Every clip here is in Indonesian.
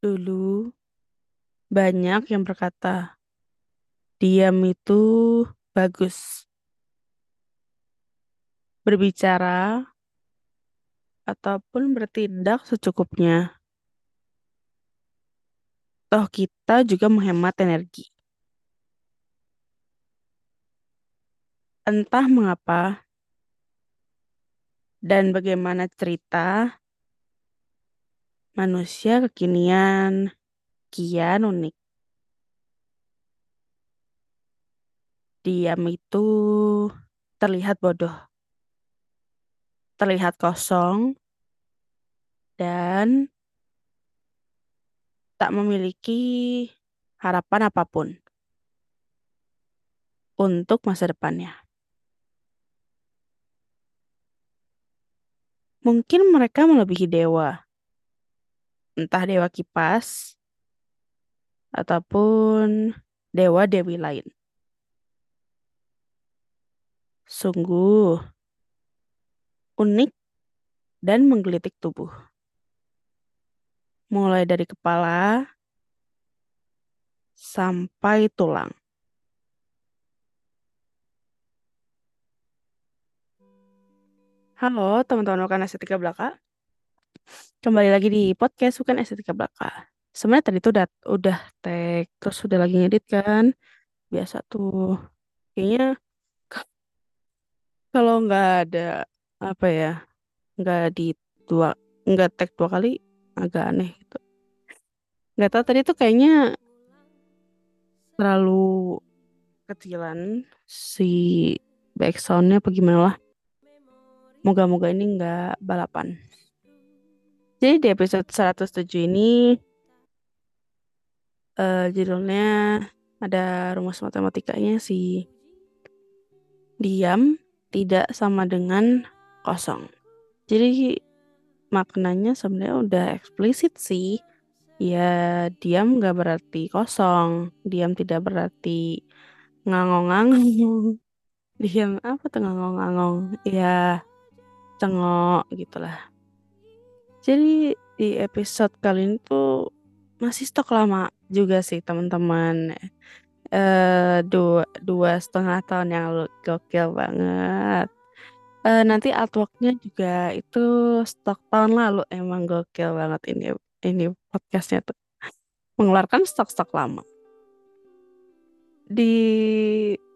Dulu banyak yang berkata, diam itu bagus. Berbicara ataupun bertindak secukupnya. Toh kita juga menghemat energi. Entah mengapa dan bagaimana cerita manusia kekinian kian unik. Diam itu terlihat bodoh, terlihat kosong, dan tak memiliki harapan apa pun untuk masa depannya. Mungkin mereka melebihi dewa, entah dewa kipas ataupun dewa-dewi lain. Sungguh unik dan menggelitik tubuh. Mulai dari kepala sampai tulang. Halo teman-teman bukan estetika belaka. Kembali lagi di podcast bukan estetika belaka. Sebenarnya tadi tuh udah udah tag terus udah lagi ngedit kan. Biasa tuh. Kayaknya kalau nggak ada apa ya nggak di dua nggak tag dua kali agak aneh gitu. Nggak tahu tadi tuh kayaknya terlalu kecilan si backsoundnya apa gimana lah. Moga-moga ini nggak balapan. Jadi di episode 107 ini uh, judulnya ada rumus matematikanya si diam tidak sama dengan kosong. Jadi maknanya sebenarnya udah eksplisit sih. Ya diam nggak berarti kosong, diam tidak berarti ngangong-ngangong. Diam apa tuh ngangong-ngangong? Ya cengok gitulah. Jadi di episode kali ini tuh masih stok lama juga sih teman-teman. Uh, dua dua setengah tahun yang lalu gokil banget. Uh, nanti artworknya juga itu stok tahun lalu emang gokil banget ini ini podcastnya tuh mengeluarkan stok-stok lama. Di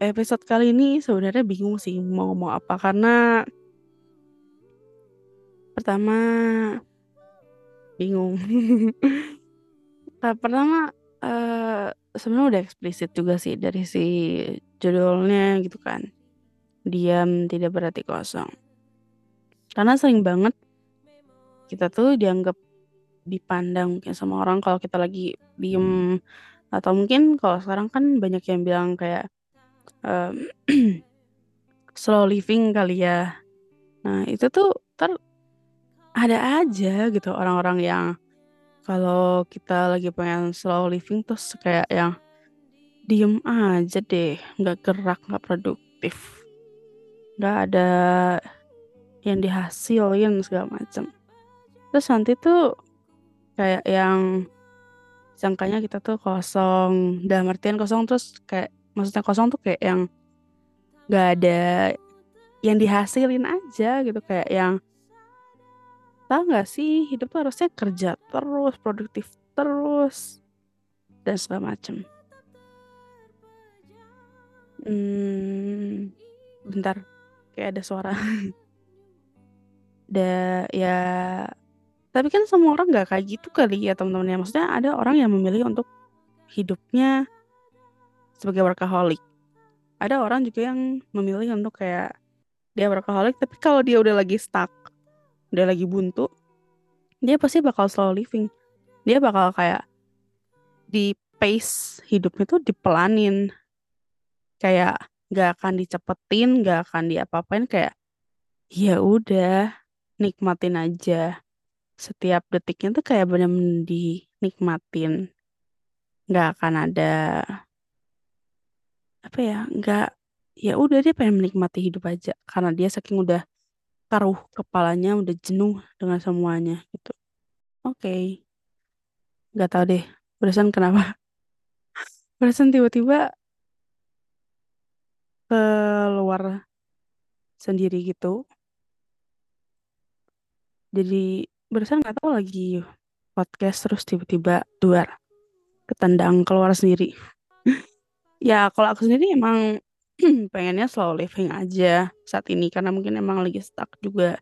episode kali ini sebenarnya bingung sih mau ngomong apa karena pertama bingung. Tahap pertama uh, sebenarnya udah eksplisit juga sih dari si judulnya gitu kan. Diam tidak berarti kosong. Karena sering banget kita tuh dianggap dipandang mungkin sama orang kalau kita lagi diem atau mungkin kalau sekarang kan banyak yang bilang kayak um, slow living kali ya. Nah itu tuh ter ada aja gitu orang-orang yang kalau kita lagi pengen slow living terus kayak yang diem aja deh, nggak gerak, nggak produktif, nggak ada yang dihasilin segala macam. Terus nanti tuh kayak yang sangkanya kita tuh kosong, dalam artian kosong terus kayak maksudnya kosong tuh kayak yang nggak ada yang dihasilin aja gitu kayak yang tahu nggak sih hidup tuh harusnya kerja terus produktif terus dan segala macem. Hmm, bentar kayak ada suara. Da ya tapi kan semua orang nggak kayak gitu kali ya teman-teman ya. Maksudnya ada orang yang memilih untuk hidupnya sebagai workaholic. Ada orang juga yang memilih untuk kayak dia workaholic tapi kalau dia udah lagi stuck udah lagi buntu dia pasti bakal slow living. Dia bakal kayak di pace hidupnya tuh dipelanin. Kayak gak akan dicepetin gak akan diapa-apain kayak ya udah nikmatin aja. Setiap detiknya tuh kayak bener-bener dinikmatin. Nggak akan ada apa ya nggak ya udah dia pengen menikmati hidup aja. Karena dia saking udah taruh kepalanya udah jenuh dengan semuanya gitu. Oke. Okay. Gak tau deh, barusan kenapa? Barusan tiba-tiba keluar sendiri gitu. Jadi barusan nggak tahu lagi podcast terus tiba-tiba duar ketendang keluar sendiri. ya kalau aku sendiri emang pengennya slow living aja saat ini karena mungkin emang lagi stuck juga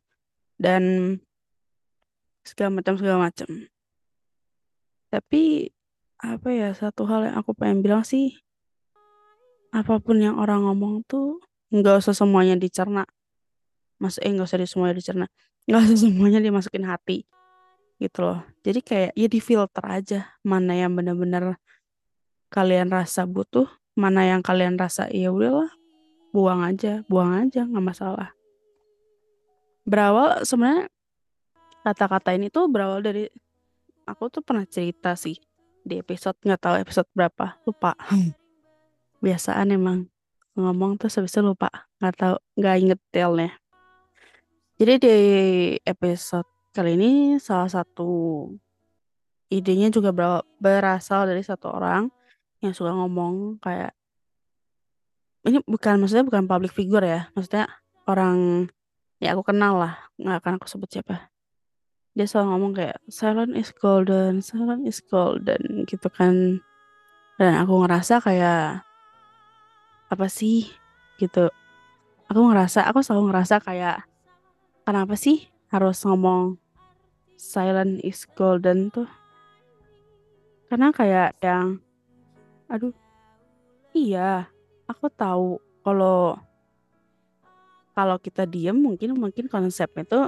dan segala macam segala macam. Tapi apa ya satu hal yang aku pengen bilang sih apa pun yang orang ngomong tuh nggak usah semuanya dicerna. Mas eh nggak usah di semuanya dicerna. Nggak usah semuanya dimasukin hati gitu loh. Jadi kayak ya difilter aja mana yang benar-benar kalian rasa butuh, mana yang kalian rasa ya udahlah buang aja, buang aja nggak masalah. Berawal sebenarnya kata-kata ini tuh berawal dari aku tuh pernah cerita sih di episode nggak tahu episode berapa lupa. Biasaan emang ngomong tuh habis itu lupa nggak tahu nggak inget detailnya. Jadi di episode kali ini salah satu idenya juga berasal dari satu orang yang suka ngomong kayak ini bukan maksudnya bukan public figure ya maksudnya orang ya aku kenal lah nggak akan aku sebut siapa. Dia selalu ngomong kayak silent is golden silent is golden gitu kan. Dan aku ngerasa kayak apa sih? Gitu. Aku ngerasa aku selalu ngerasa kayak kenapa sih harus ngomong silent is golden tuh? Karena kayak yang aduh iya aku tahu kalau kalau kita diem mungkin mungkin konsepnya tuh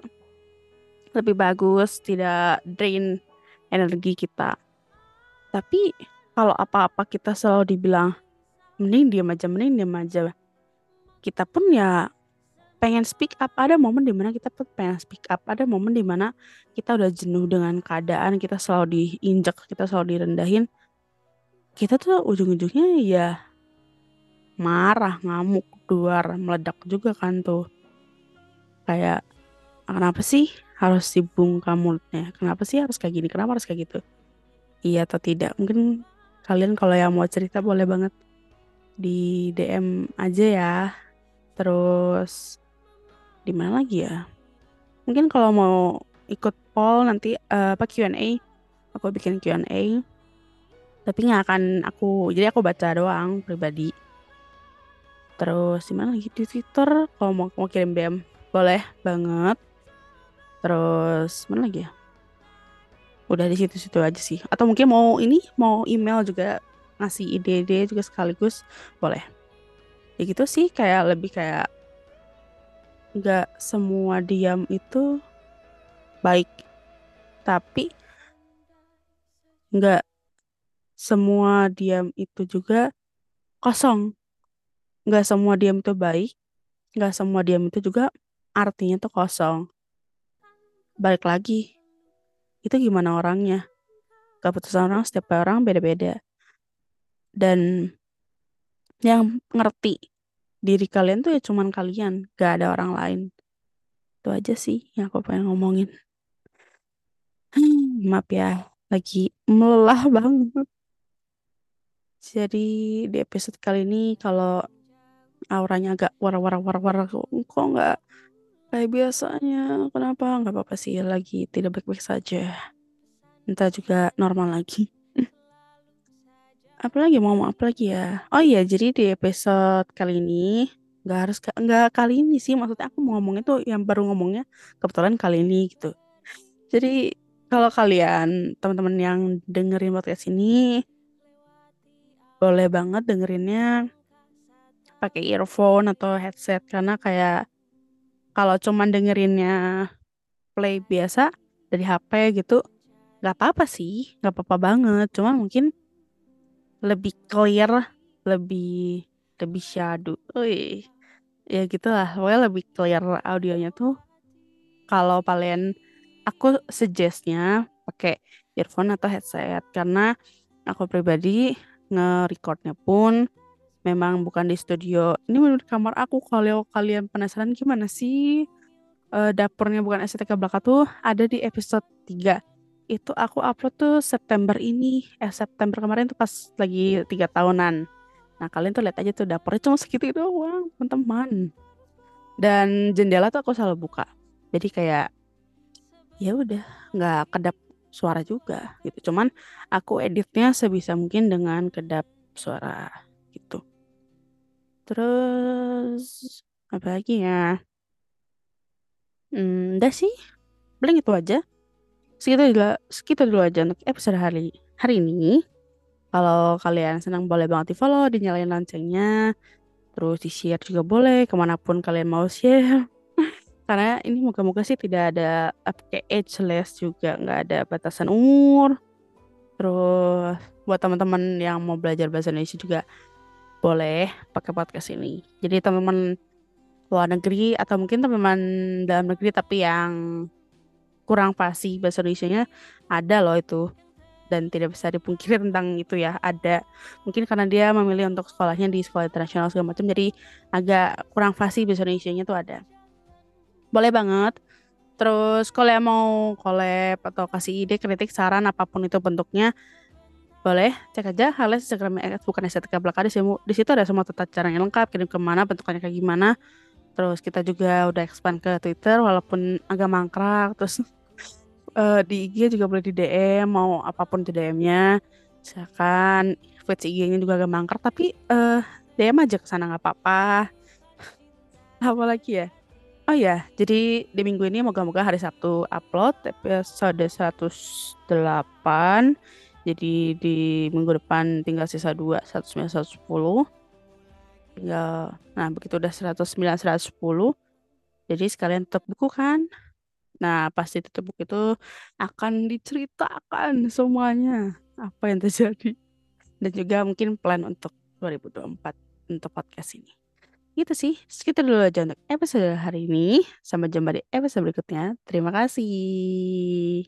lebih bagus, tidak drain energi kita. Tapi kalau apa-apa kita selalu dibilang mending diam aja, mending diam aja. Kita pun ya pengen speak up. Ada momen di mana kita pengen speak up. Ada momen di mana kita udah jenuh dengan keadaan, kita selalu diinjak, kita selalu direndahin. Kita tuh ujung-ujungnya ya marah, ngamuk, duar, meledak juga kan tuh. Kayak kenapa sih harus dibungkam mulutnya? Kenapa sih harus kayak gini? Kenapa harus kayak gitu? Iya atau tidak? Mungkin kalian kalau yang mau cerita boleh banget di DM aja ya. Terus di mana lagi ya? Mungkin kalau mau ikut poll nanti uh, apa Q&A aku bikin Q&A tapi nggak akan aku jadi aku baca doang pribadi terus di mana lagi di Twitter kalau mau mau kirim DM boleh banget Terus mana lagi ya? Udah di situ-situ aja sih. Atau mungkin mau ini mau email juga ngasih ide-ide juga sekaligus boleh. Ya gitu sih kayak lebih kayak nggak semua diam itu baik. Tapi nggak semua diam itu juga kosong. Nggak semua diam itu baik. Nggak semua diam itu juga artinya tuh kosong. Balik lagi itu gimana orangnya? Keputusan orang setiap orang beda-beda. Dan yang ngerti diri kalian tuh ya cuman kalian gak ada orang lain. Itu aja sih yang aku pengen ngomongin. Maaf ya lagi melelah banget jadi di episode kali ini kalau auranya agak war-war-war-war kok nggak kayak biasanya. Kenapa? Nggak apa-apa sih, lagi tidak baik-baik saja. Entah juga normal lagi. Apalagi mau ngomong apa lagi ya? Oh iya, jadi di episode kali ini nggak harus nggak kali ini sih maksudnya aku mau ngomong itu yang baru ngomongnya kebetulan kali ini gitu. Jadi kalau kalian teman-teman yang dengerin podcast ini boleh banget dengerinnya pakai earphone atau headset. Karena kayak kalau cuman dengerinnya play biasa dari HP gitu nggak apa-apa sih nggak apa-apa banget. Cuma mungkin lebih clear lebih lebih shadow Ui. ya gitulah. Pokoknya lebih clear audionya tuh. Kalau kalian aku suggestnya pakai earphone atau headset. Karena aku pribadi nge-recordnya pun memang bukan di studio. Ini menurut kamar aku kalau kalian penasaran gimana sih uh, dapurnya bukan estetika belaka tuh ada di episode 3. itu aku upload tuh September ini. Eh September kemarin tuh pas lagi tiga tahunan. Nah kalian tuh lihat aja tuh dapurnya cuma segitu doang, teman-teman. Dan jendela tuh aku selalu buka. Jadi kayak ya udah nggak kedap suara juga gitu. Cuman aku editnya sebisa mungkin dengan kedap suara gitu. Terus apa lagi ya? Hmm, udah sih. Paling itu aja. Segitu dulu, segitu dulu aja untuk episode hari hari ini. Kalau kalian senang boleh banget di follow, dinyalain loncengnya. Terus di share juga boleh ke mana pun kalian mau share. Karena ini moga-moga sih tidak ada kayak ageless juga, nggak ada batasan umur. Terus buat teman-teman yang mau belajar bahasa Indonesia juga boleh pakai podcast ini. Jadi teman-teman luar negeri atau mungkin teman-teman dalam negeri tapi yang kurang fasih bahasa Indonesia-nya ada loh itu dan tidak bisa dipungkiri tentang itu ya ada mungkin karena dia memilih untuk sekolahnya di sekolah internasional segala macam jadi agak kurang fasih bahasa Indonesia-nya tuh ada boleh banget. Terus kalau yang mau collab atau kasih ide kritik saran apa pun itu bentuknya boleh. Cek aja halnya Instagram bukan estetika belaka di situ ada semua tata cara yang lengkap kirim ke mana bentukannya kayak gimana. Terus kita juga udah expand ke Twitter walaupun agak mangkrak. Terus uh, di IG juga boleh di DM mau apa pun itu DM-nya misalkan feeds IG-nya juga agak mangkrak tapi uh, DM aja ke sana nggak apa-apa. Apa lagi ya Oh ya, jadi di minggu ini moga-moga hari Sabtu upload episode 108. Jadi di minggu depan tinggal sisa 2, 109, 110 tinggal nah begitu udah 109 110 jadi sekalian tutup buku kan? Nah pasti tutup buku itu akan diceritakan semuanya apa yang terjadi. Dan juga mungkin plan untuk 2024 untuk podcast ini gitu sih segitu dulu aja untuk episode hari ini sampai jumpa di episode berikutnya. Terima kasih